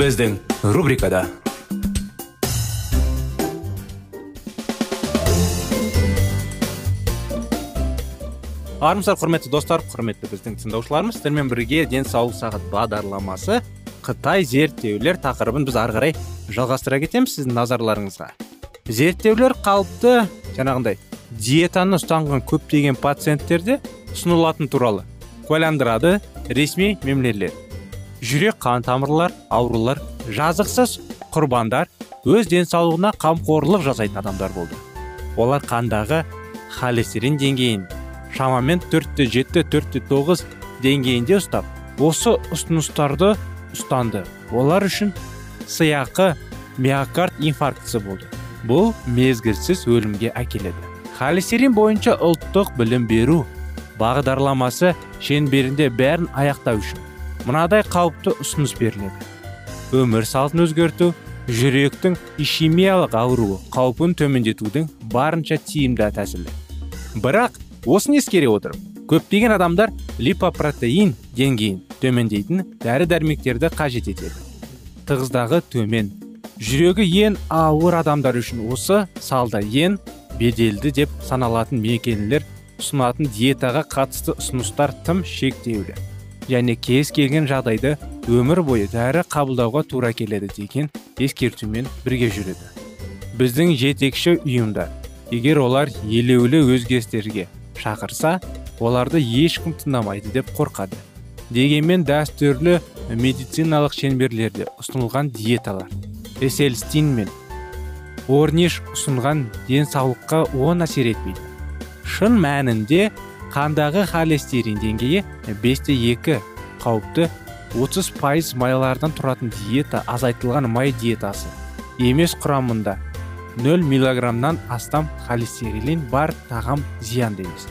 Біздің рубрикада армысыздар құрметті достар құрметті біздің тыңдаушыларымыз сіздермен бірге денсаулық сағат бағдарламасы қытай зерттеулер тақырыбын біз ары қарай жалғастыра кетеміз сіздің назарларыңызға зерттеулер қалыпты жаңағындай диетаны ұстанған көптеген пациенттерде ұсынылатын туралы куәландырады ресми мемлелер жүрек қан тамырлар аурулар жазықсыз құрбандар өз денсаулығына қамқорлық жасайтын адамдар болды. Олар қандағы холестерин деңгейін шамамен төртте жеті төртте тоғыз деңгейінде ұстап осы ұсыныстарды ұстанды. Олар үшін сыйақы миокард инфарктісі болды. Бұл мезгілсіз өлімге әкеледі. Холестерин бойынша ұлттық білім беру бағдарламасы шеңберінде бәрін аяқтау үшін мынадай қауіпті ұсыныс беріледі. Өмір салтын өзгерту жүректің ишемиялық ауруы қаупін төмендетудің барынша тиімді тәсілі. Бірақ осыны ескере отырып көптеген адамдар липопротеин деңгейін төмендейтін дәрі дәрмектерді қажет етеді. Тығыздағы төмен. Жүрегі ең ауыр адамдар үшін осы салда ең беделді деп саналатын мекемелер ұсынатын диетаға қатысты ұсыныстар тым шектеулі. Және кез келген жағдайды өмір бойы дәрі қабылдауға тура келеді деген ескертумен бірге жүреді. Біздің жетекші ұйымдар егер олар елеулі өзгерістерге шақырса оларды ешкім тыңдамайды деп қорқады. Дегенмен дәстүрлі медициналық шеңберлерде ұсынылған диеталар эсельстин мен орниш ұсынған денсаулыққа оң әсер етпейді. Шын мәнінде қандағы холестерин деңгейі 5-те 2 қауіпті 30 пайыз майлардан тұратын диета азайтылған май диетасы. Емес құрамында 0 миллиграммнан астам холестерин бар тағам зиянды емес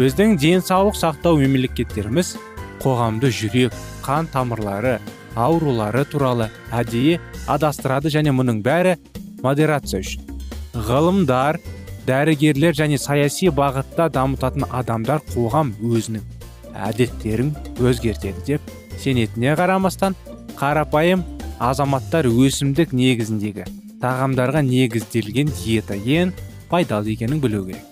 біздің денсаулық сақтау мемлекеттеріміз қоғамды жүрек қан тамырлары аурулары туралы әдейі адастырады және мұның бәрі модерация үшін. Ғылымдар дәрігерлер және саяси бағытта дамытатын адамдар қоғам өзінің әдеттерін өзгертеді деп сенетіне қарамастан қарапайым азаматтар өсімдік негізіндегі тағамдарға негізделген диета ең пайдалы екенін білу керек.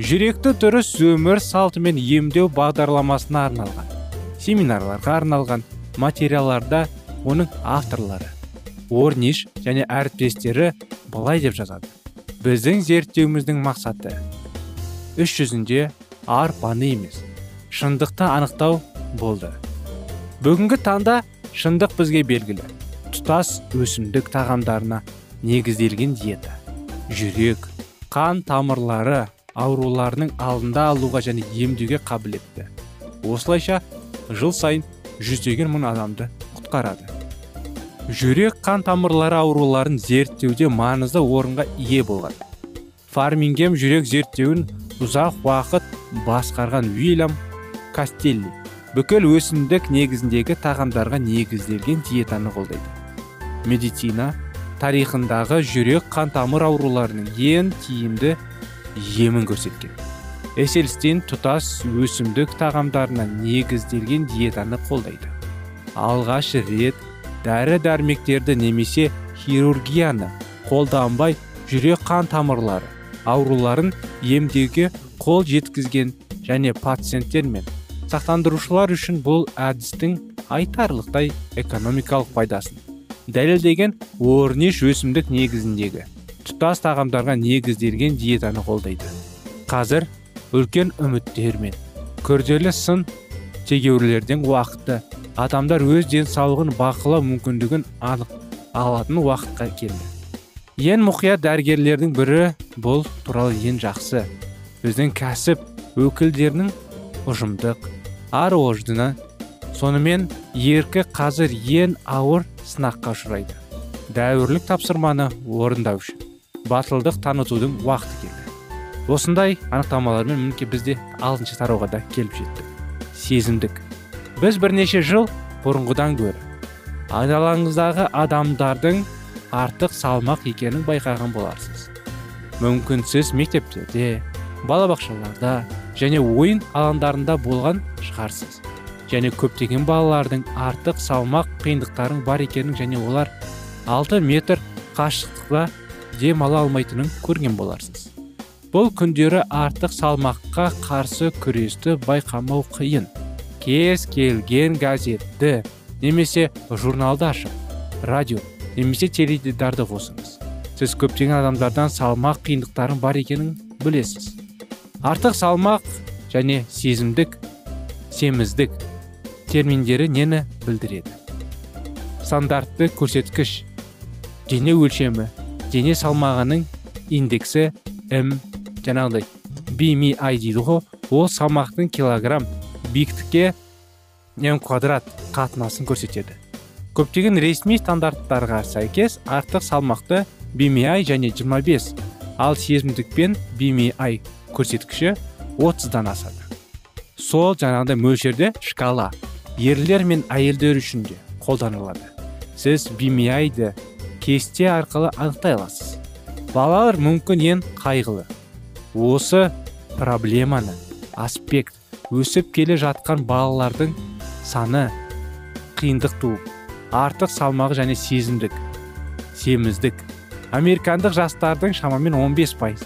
Жүректі дұрыс өмір салтымен емдеу бағдарламасына арналған семинарларға арналған материалдарда оның авторлары орниш және әріптестері былай деп жазады. Біздің зерттеуіміздің мақсаты іс жүзінде арпаны емес шындықты анықтау болды. Бүгінгі таңда шындық бізге белгілі. Тұтас өсімдік тағамдарына негізделген диета жүрек қан тамырлары ауруларының алдында алуға және емдеуге қабілетті. Осылайша жыл сайын жүздеген мың адамды құтқарады. Жүрек қан тамырлары ауруларын зерттеуде маңызды орынға ие болған. Фармингем жүрек зерттеуін ұзақ уақыт басқарған уильям кастелли бүкіл өсімдік негізіндегі тағамдарға негізделген диетаны қолдайды. Медицина тарихындағы жүрек қан тамыр ауруларының ең тиімді емін көрсеткен. Эсельстин тұтас өсімдік тағамдарына негізделген диетаны қолдайды. Алғаш рет дәрі дәрмектерді немесе хирургияны қолданбай жүрек қан тамырлары ауруларын емдеуге қол жеткізген және пациенттер мен сақтандырушылар үшін бұл әдістің айтарлықтай экономикалық пайдасын дәлелдеген орниш өсімдік негізіндегі тұтас тағамдарға негізделген диетаны қолдайды. Қазір үлкен үміттер мен күрделі сын тегеурілерден уақытты адамдар өз денсаулығын бақылау мүмкіндігін анық алатын уақытқа келді. Ең мұқият дәрігерлердің бірі бұл туралы ең жақсы. Біздің кәсіп өкілдерінің ұжымдық ар ождыны. Сонымен еркі қазір ең ауыр сынаққа ұшырайды. Дәуірлік тапсырманы орындау үшін батылдық танытудың уақыты келді. Осындай анықтамалармен мінекей бізде алтыншы тарауға да келіп жеттік. Сезімдік біз бірнеше жыл бұрынғыдан гөрі айналаңыздағы адамдардың артық салмақ екенін байқаған боларсыз. Мүмкін сіз мектептерде балабақшаларда және ойын алаңдарында болған шығарсыз. Және көптеген балалардың артық салмақ қиындықтарың бар екенін және олар 6 метр қашықтықта демала алмайтынын көрген боларсыз. Бұл күндері артық салмаққа қарсы күресті байқамау қиын. Кез келген газетті немесе журналды ашып радио немесе теледидарды қосыңыз. Сіз көптеген адамдардан салмақ қиындықтарын бар екенін білесіз. Артық салмақ және сезімдік семіздік терминдері нені білдіреді? Стандартты көрсеткіш дене өлшемі дене салмағының индексі м жаңағыдай бми дейді ғой ол салмақтың килограмм биіктікке м квадрат қатынасын көрсетеді. Көптеген ресми стандарттарға сәйкес артық салмақты бми және 25 ал сезімдікпен бми көрсеткіші 30-дан асады. Сол жаңағыдай мөлшерде шкала ерлер мен әйелдер үшін де қолданылады. Сіз бмиді кесте арқылы анықтай аласыз. Балалар мүмкін ең қайғылы. Осы проблеманы аспект өсіп келе жатқан балалардың саны қиындық туып артық салмағы және сезімдік семіздік. Американдық жастардың шамамен 15 пайыз.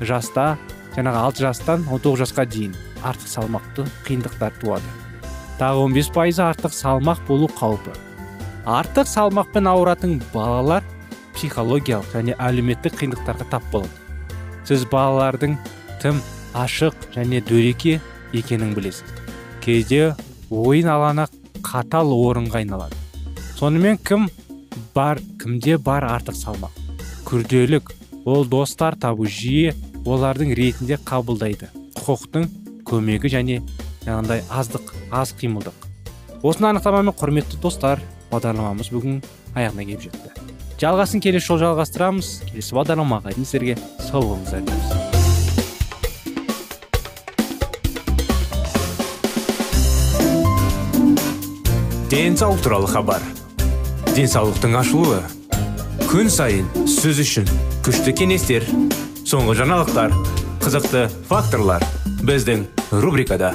Жаста жаңағы 6 жастан 19 жасқа дейін артық салмақты қиындықтар туады. Тағы 15 пайызы артық салмақ болу қаупі. Артық салмақпен ауыратын балалар психологиялық және әлеуметтік қиындықтарға тап болады. Сіз балалардың тым ашық және дөреке екенін білесіз. Кейде ойын алаңы қатал орынға айналады. Сонымен кім бар кімде бар артық салмақ? Күрделік. Ол достар табу жиі олардың ретінде қабылдайды. Құқықтың көмегі және жаңағыдай аздық аз қимылдық. Осыны анықтамамен құрметті достар? Бағдарламамыз бүгін аяғына келіп жетті. Жалғасын келесі жолы жалғастырамыз. Келесі бағдарламаға дейін сіздерге сау болыңыздар дейміз денсаулық туралы хабар. Денсаулықтың ашылуы. Күн сайын сөз үшін күшті кеңестер соңғы жаңалықтар қызықты факторлар біздің рубрикада.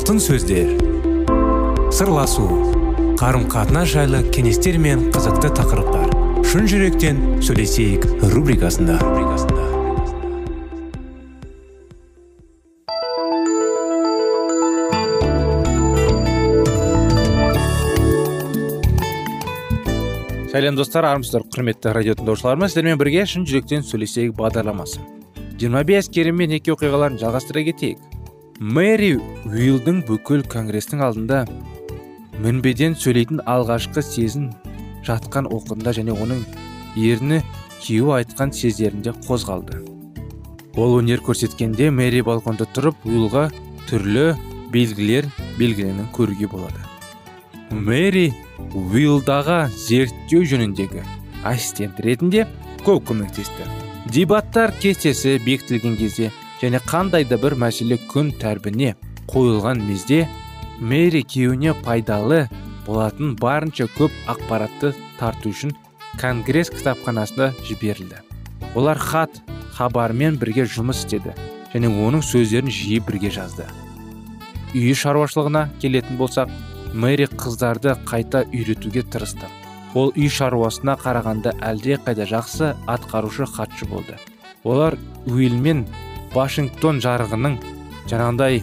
Алтын сөздер. Сырласу қарым қатынас жайлы кеңестер мен қызықты тақырыптар. Шын жүректен сөйлесейік рубрикасында. Сәлем достар армысыздар құрметті радио тыңдаушыларымыз. Сіздермен бірге шын жүректен сөйлесейік бағдарламасы. 25 керемет неке оқиғаларын жалғастыра кетейік. Мэри уилдің бүкіл конгрестің алдында мінбеден сөйлейтін алғашқы сезін жатқан оқында және оның ерні күйеуі айтқан сездерінде қозғалды. Ол өнер көрсеткенде мэри балконда тұрып уилға түрлі белгілер белгіленін көруге болады. Мэри уилдаға зерттеу жөніндегі ассистент ретінде көп көмектесті. Дебаттар кестесі бекітілген кезде және қандай да бір мәселе күн тәрбіне қойылған мезде мэри күйеуіне пайдалы болатын барынша көп ақпаратты тарту үшін конгресс кітапханасына жіберілді. Олар хат хабармен бірге жұмыс істеді және оның сөздерін жиі бірге жазды. Үй шаруашылығына келетін болсақ мэри қыздарды қайта үйретуге тырысты. Ол үй шаруасына қарағанда әлде қайда жақсы атқарушы хатшы болды. Олар уилмен вашингтон жарығының жаңағындай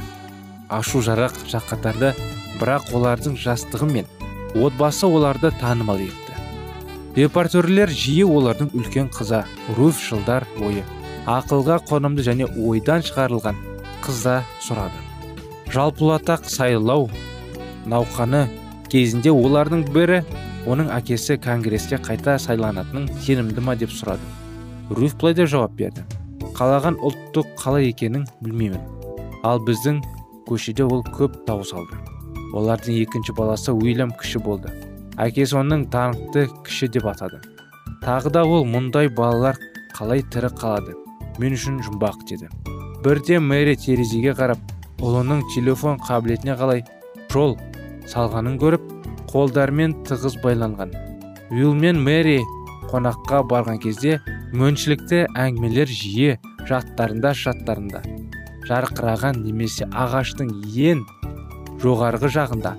ашу жарақ жаққатарды бірақ олардың жастығы мен отбасы оларды танымал етті. Репортерлер жиі олардың үлкен қыза руф жылдар бойы ақылға қонымды және ойдан шығарылған қызда сұрады. Жалпылатақ сайлау науқаны кезінде олардың бірі оның әкесі конгресске қайта сайланатынын сенімді ма деп сұрады. Руф былай деп жауап берді. Қалаған ұлттық қалай екенін білмеймін. Ал біздің көшеде ол көп дауыс алды. Олардың екінші баласы уильям кіші болды. Әкесі оның даңқты кіші деп атады. Тағы да ол мұндай балалар қалай тірі қалады? Мен үшін жұмбақ деді. Бірде мэри терезеге қарап ұлының телефон қабілетіне қалай жол салғанын көріп қолдармен тығыз байланған. Уилл мен мэри қонаққа барған кезде мөншілікті әңгімелер жиі жаттарында шаттарында. Жарқыраған немесе ағаштың ең жоғарғы жағында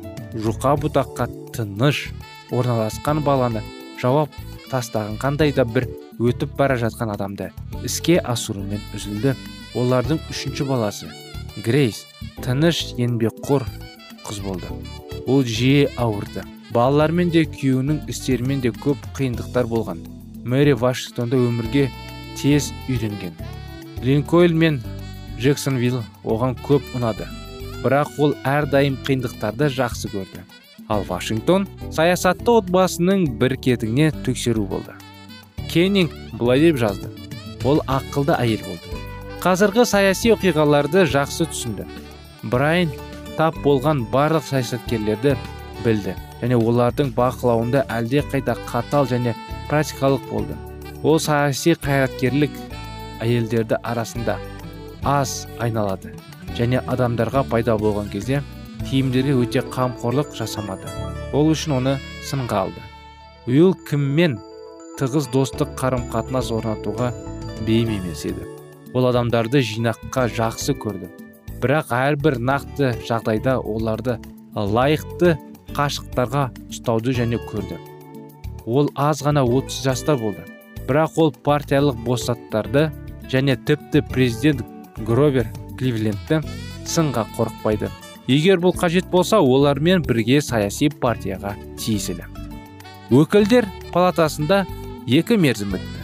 жұқа бұтаққа тыныш орналасқан баланы жауап тастаған қандай да бір өтіп бара жатқан адамды іске асырумен үзілді. Олардың үшінші баласы грейс тыныш еңбекқор қыз болды. Ол жиі ауырды. Балалармен де күйеуінің істерімен де көп қиындықтар болған. Мэри вашингтонда өмірге тез үйренген. Линкольн мен джексонвилл оған көп ұнады. Бірақ ол әрдайым қиындықтарды жақсы көрді. Ал вашингтон саясатты отбасының бір кетігіне тексеру болды. Кеннинг былай деп жазды. Ол ақылды әйел болды. Қазіргі саяси оқиғаларды жақсы түсінді. Брайан тап болған барлық саясаткерлерді білді және олардың бақылауында әлде қайда қатал және практикалық болды. Ол саяси қайраткерлік әйелдерді арасында аз айналады және адамдарға пайда болған кезде киімдерге өте қамқорлық жасамады. Ол үшін оны сынға алды. Уилл кіммен тығыз достық қарым қатынас орнатуға бейім емес еді. Ол адамдарды жинаққа жақсы көрді. Бірақ әрбір нақты жағдайда оларды лайықты қашықтарға ұстауды және көрді. Ол аз ғана 30 жаста болды. Бірақ ол партиялық босаттарды және тіпті президент гровер кливлендті сынға қорықпайды. Егер бұл қажет болса олармен бірге саяси партияға тиесілі. Өкілдер палатасында екі мерзім өтті.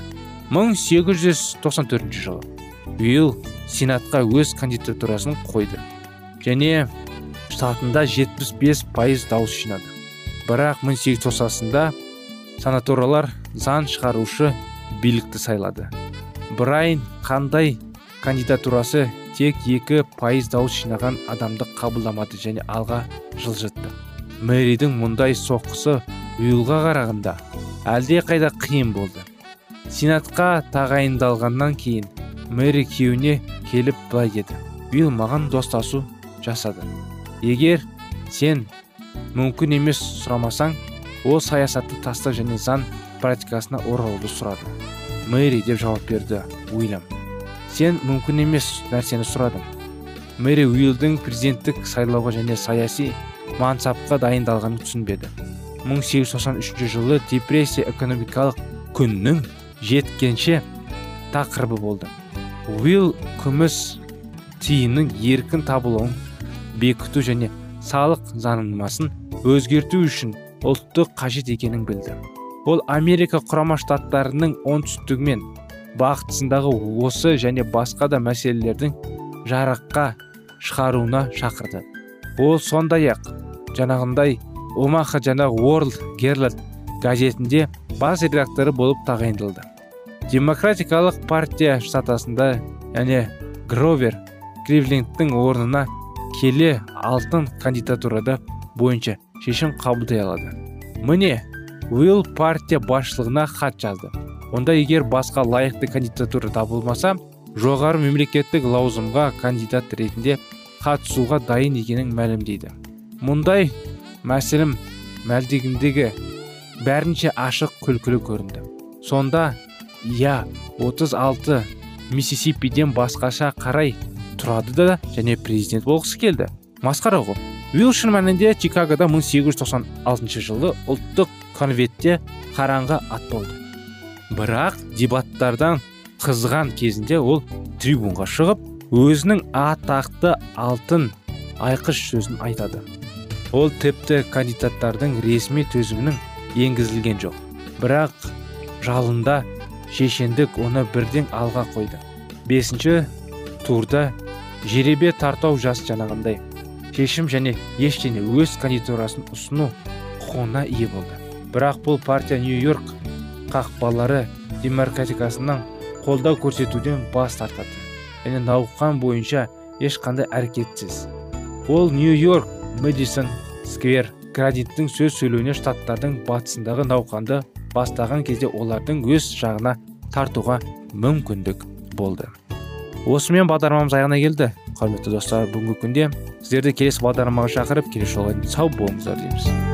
1894 жылы уилл сенатқа өз кандидатурасын қойды және штатында 75 пайыз дауыс жинады. Бірақ 1890-да санаториялар заң шығарушы билікті сайлады. Брайан қандай кандидатурасы тек екі пайыз дауыс жинаған адамды қабылдамады және алға жылжытты? Мэридің мұндай соққысы уилға қарағанда әлде қайда қиын болды. Сенатқа тағайындалғаннан кейін мэри күйеуіне келіп былай деді. Уилл маған достасу жасады. Егер сен мүмкін емес сұрамасаң ол саясатты таста және заң практикасына оралуды сұрады мэри деп жауап берді уильям. Сен мүмкін емес нәрсені сұрадың. Мэри уилдің президенттік сайлауға және саяси мансапқа дайындалғанын түсінбеді. 1893 жылы депрессия экономикалық күннің жеткенше тақырыбы болды. Уилл күміс тиынның еркін табылуын бекіту және салық заңнамасын өзгерту үшін ұлттық қажет екенін білді. Ол америка құрама штаттарының оңтүстігі мен бағытысындағы осы және басқа да мәселелердің жарыққа шығаруына шақырды. Ол сондай ақ жаңағындай омаха жана уорлд герланд газетінде бас редакторы болып тағайындалды. Демократикалық партия штатасында және гровер кливлендтің орнына келе алтын кандидатурада бойынша шешім қабылдай алады. Міне уилл партия басшылығына хат жазды. Онда егер басқа лайықты кандидатура табылмаса жоғары мемлекеттік лауазымға кандидат ретінде қатысуға дайын екенін мәлімдейді. Мұндай мәсілім мәлдегіндегі бәрінше ашық күлкілі көрінді. Сонда иә 36 миссисипиден басқаша қарай тұрады да және президент болғысы келді. Масқара ғой уилл шын мәнінде чикагода 1896 жылы ұлттық конвентте қараңғы ат болды. Бірақ дебаттардан қызған кезінде ол трибунға шығып өзінің атақты алтын айқыш сөзін айтады. Ол тіпті кандидаттардың ресми төзімінің енгізілген жоқ. Бірақ жалында шешендік оны бірден алға қойды. Бесінші турда жеребе тартау жас жанағындай шешім және ештеңе өз кандидатурасын ұсыну құқығына ие болды. Бірақ бұл партия нью йорк қақпалары демократикасынан қолдау көрсетуден бас тартады. Және науқан бойынша ешқандай әрекетсіз. Ол нью йорк мэдисон сквер градиттің сөз сөйлеуіне штаттардың батысындағы науқанды бастаған кезде олардың өз жағына тартуға мүмкіндік болды. Осымен бағдарламамыз аяғына келді. Құрметті достар бүгінгі күнде сіздерді келесі бағдарламаға шақырып келесі жолға сау болыңыздар дейміз.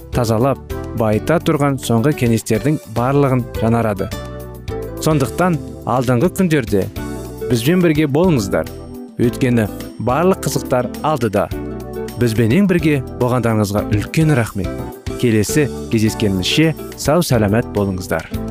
тазалап байыта тұрған соңғы кеңестердің барлығын жанарады. сондықтан алдыңғы күндерде бізбен бірге болыңыздар. Өйткені барлық қызықтар алдыда. Бізбенен бірге болғандарыңызға үлкен рахмет. Келесі кездескенімізше сау сәлемет болыңыздар.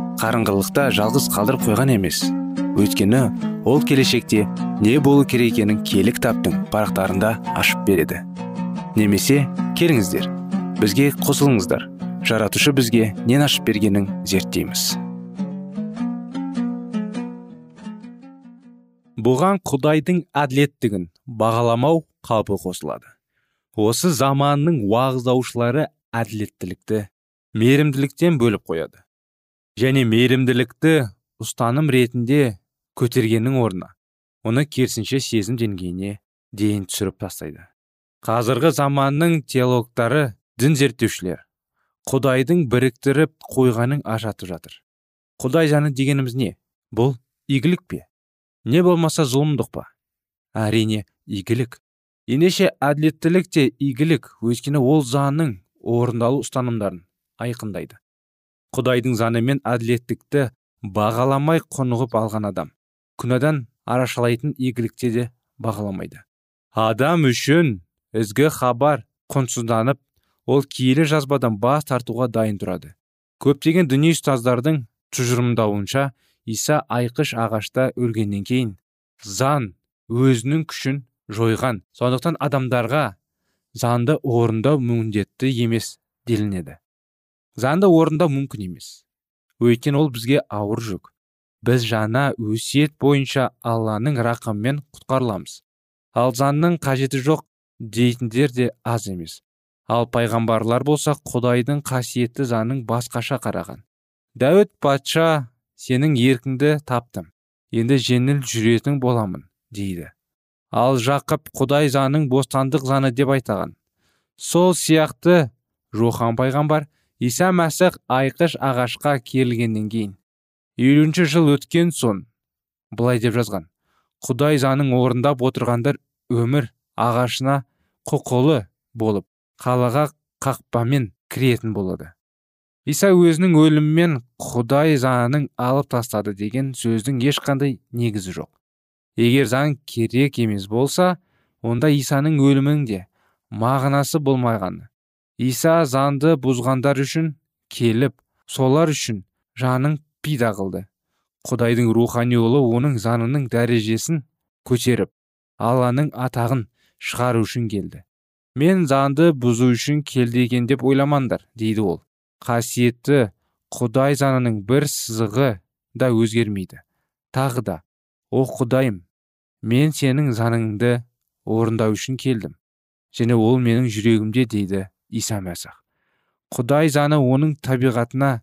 қарыңғылықта жалғыз қалдырып қойған емес. Өйткені ол келешекте не болу керек екенін кітаптың парақтарында ашып береді. Немесе келіңіздер бізге қосылыңыздар. Жаратушы бізге нен ашып бергенін зерттейміз. Бұған құдайдың әділеттігін бағаламау қаупі қосылады. Осы заманның уағыздаушылары әділеттілікті мейірімділіктен бөліп қояды. Және мейірімділікті ұстаным ретінде көтергеннің орнына. Оны керісінше сезім деңгейіне дейін түсіріп тастайды. Қазіргі заманның теологтары дін зерттеушілер құдайдың біріктіріп қойғанын ажатып жатыр. Құдай жаны дегеніміз не? Бұл игілік пе? Не болмаса зұлымдық па? Әрине игілік. Ендеше әділеттілік те игілік өйткені ол заңның орындалу ұстанымдарын айқындайды. Құдайдың заңы мен әділеттікті бағаламай құнығып алған адам күнәдан арашалайтын игілікте де бағаламайды. Адам үшін ізгі хабар құнсызданып ол киелі жазбадан бас тартуға дайын тұрады. Көптеген діни ұстаздардың тұжырымдауынша иса айқыш ағашта өлгеннен кейін заң өзінің күшін жойған. Сондықтан адамдарға заңды орындау міндетті емес делінеді. Заңды орындау мүмкін емес. Өйткені ол бізге ауыр жүк. Біз жаңа өсиет бойынша алланың рақымымен құтқарыламыз. Ал заңның қажеті жоқ дейтіндер де аз емес. Ал пайғамбарлар болса құдайдың қасиетті заңын басқаша қараған. Дәуіт патша сенің еркіңді таптым. Енді жеңіл жүретін боламын дейді. Ал жақып құдай заңын бостандық заңы деп айтаған. Сол сияқты жохан пайғамбар иса мәсіх айқыш ағашқа керілгеннен кейін елуінші жыл өткен соң былай деп жазған құдай заңын орындап отырғандар өмір ағашына құқылы болып қалаға қақпамен кіретін болады иса өзінің өлімімен құдай заңын алып тастады деген сөздің ешқандай негізі жоқ. Егер заң керек емес болса онда исаның өлімінің де мағынасы болмағаны иса заңды бұзғандар үшін келіп солар үшін жанын пида қылды. Құдайдың рухани ұлы оның заңының дәрежесін көтеріп алланың атағын шығару үшін келді. Мен заңды бұзу үшін келді екен деп ойламаңдар дейді ол. Қасиетті құдай заңының бір сызығы да өзгермейді. Тағы да о құдайым мен сенің заңыңды орындау үшін келдім және ол менің жүрегімде дейді иса мәсіх. Құдай заңы оның табиғатына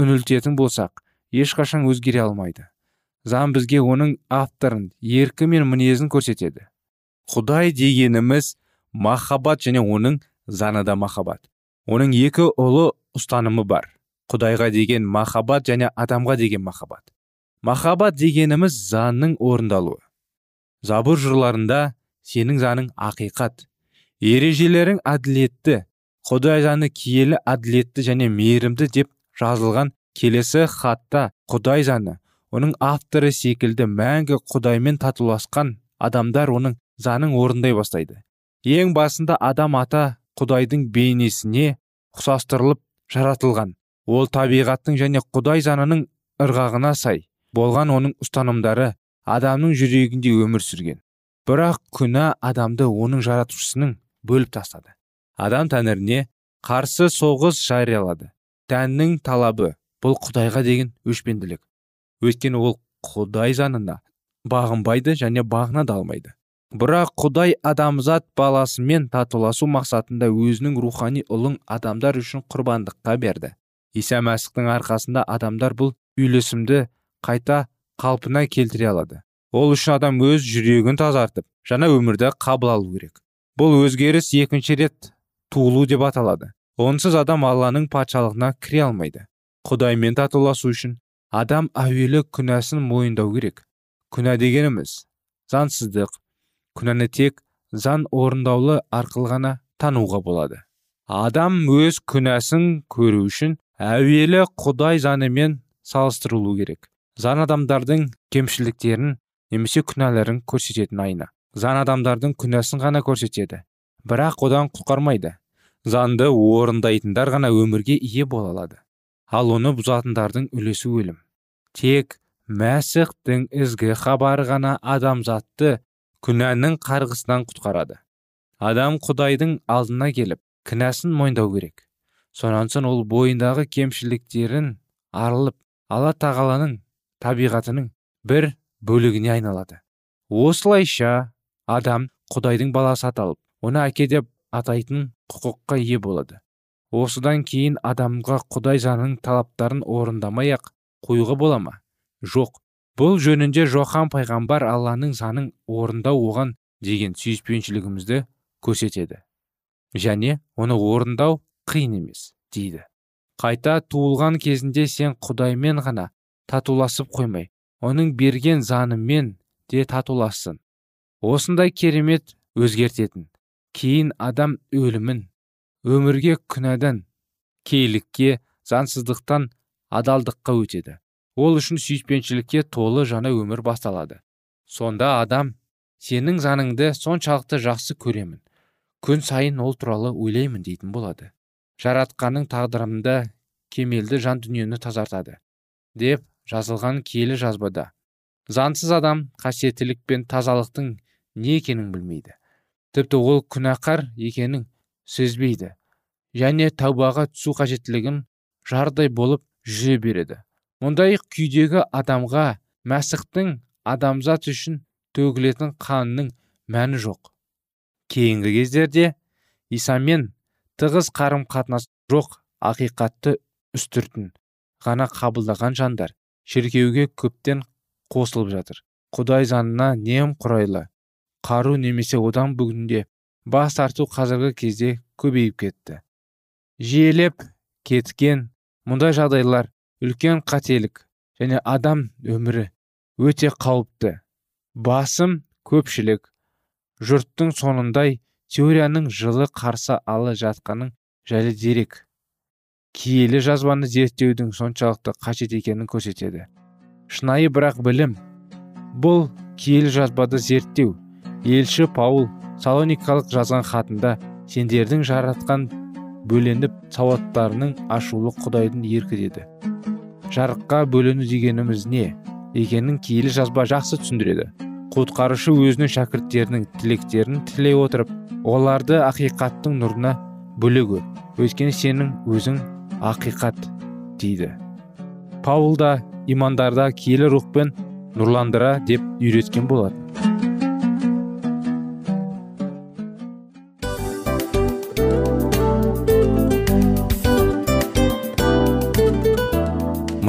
үңілтетін болсақ ешқашан өзгере алмайды. Заң бізге оның авторын еркі мен мінезін көрсетеді. Құдай дегеніміз махаббат және оның заңы да махаббат. Оның екі ұлы ұстанымы бар. Құдайға деген махаббат және адамға деген махаббат. Махаббат дегеніміз заңның орындалуы. Забыр жырларында сенің заңың ақиқат. Ережелерің әділетті құдай заңы киелі әділетті және мейірімді деп жазылған келесі хатта құдай заңы оның авторы секілді мәңгі құдаймен татуласқан адамдар оның заңын орындай бастайды. Ең басында адам ата құдайдың бейнесіне ұқсастырылып жаратылған. Ол табиғаттың және құдай заңының ырғағына сай болған оның ұстанымдары адамның жүрегінде өмір сүрген. Бірақ күнә адамды оның жаратушысының бөліп тастады. Адам тәңіріне қарсы соғыс жариялады. Тәннің талабы бұл құдайға деген өшпенділік өйткені ол құдай заңына бағынбайды және бағына да алмайды. Бірақ құдай адамзат баласымен татуласу мақсатында өзінің рухани ұлын адамдар үшін құрбандыққа берді. Иса мәсіхтің арқасында адамдар бұл үйлесімді қайта қалпына келтіре алады. Ол үшін адам өз жүрегін тазартып жаңа өмірді қабыл алу керек. Бұл өзгеріс екінші рет туылу деп аталады. Онсыз адам алланың патшалығына кіре алмайды. Құдаймен татуласу үшін адам әуелі күнәсін мойындау керек. Күнә дегеніміз заңсыздық. Күнәні тек заң орындаулы арқылы ғана тануға болады. Адам өз күнәсін көру үшін әуелі құдай заңымен салыстырылу керек. Заң адамдардың кемшіліктерін немесе күнәларын көрсететін айна. Заң адамдардың күнәсін ғана көрсетеді. Бірақ одан құтқармайды. Заңды орындайтындар ғана өмірге ие бола алады. Ал оны бұзатындардың үлесі өлім. Тек мәсіхтің ізгі хабары ғана адамзатты күнәнің қарғысынан құтқарады. Адам құдайдың алдына келіп кінәсін мойындау керек. Сонан соң ол бойындағы кемшіліктерін арылып алла тағаланың табиғатының бір бөлігіне айналады. Осылайша адам құдайдың баласы аталып оны әке деп атайтын құқыққа ие болады. Осыдан кейін адамға құдай заңының талаптарын орындамай ақ қоюға бола ма? Жоқ. Бұл жөнінде жохан пайғамбар алланың заңын орындау оған деген сүйіспеншілігімізді көрсетеді. Және оны орындау қиын емес дейді. Қайта туылған кезінде сен құдаймен ғана татуласып қоймай оның берген заңымен де татулассың. Осындай керемет өзгертетін кейін адам өлімін өмірге күнәдан кейлікке заңсыздықтан адалдыққа өтеді. Ол үшін сүйіспеншілікке толы жаңа өмір басталады. Сонда адам сенің заңыңды соншалықты жақсы көремін. Күн сайын ол туралы ойлаймын дейтін болады. Жаратқанның тағдырымда кемелді жан дүниені тазартады деп жазылған киелі жазбада. Заңсыз адам қасиеттілік пен тазалықтың не екенін білмейді. Тіпті ол күнәқар екенін сезбейді және тәубаға түсу қажеттілігін жардай болып жүре береді. Мұндай күйдегі адамға мәсіхтің адамзат үшін төгілетін қанының мәні жоқ. Кейінгі кездерде исамен тығыз қарым қатынас жоқ ақиқатты үстіртін ғана қабылдаған жандар шіркеуге көптен қосылып жатыр. Құдай заңына құрайлы қару немесе одан бүгінде бас тарту қазіргі кезде көбейіп кетті. Жиелеп кеткен мұндай жағдайлар үлкен қателік және адам өмірі өте қауіпті. Басым көпшілік жұрттың сонындай теорияның жылы қарсы алы жатқаның жайлы дерек. Киелі жазбаны зерттеудің соншалықты қажет екенін көрсетеді. Шынайы бірақ білім. Бұл киелі жазбады зерттеу. Елші паул салоникалық жазған хатында сендердің жаратқан бөленіп сауаттарының ашулы құдайдың еркі деді жарыққа бөлену дегеніміз не? Екенін киелі жазба жақсы түсіндіреді. Құтқарушы өзінің шәкірттерінің тілектерін тілей отырып оларды ақиқаттың нұрына бөлегі. Өйткені сенің өзің ақиқат дейді. Паул да имандарда киелі рухпен нұрландыра деп үйреткен болатын.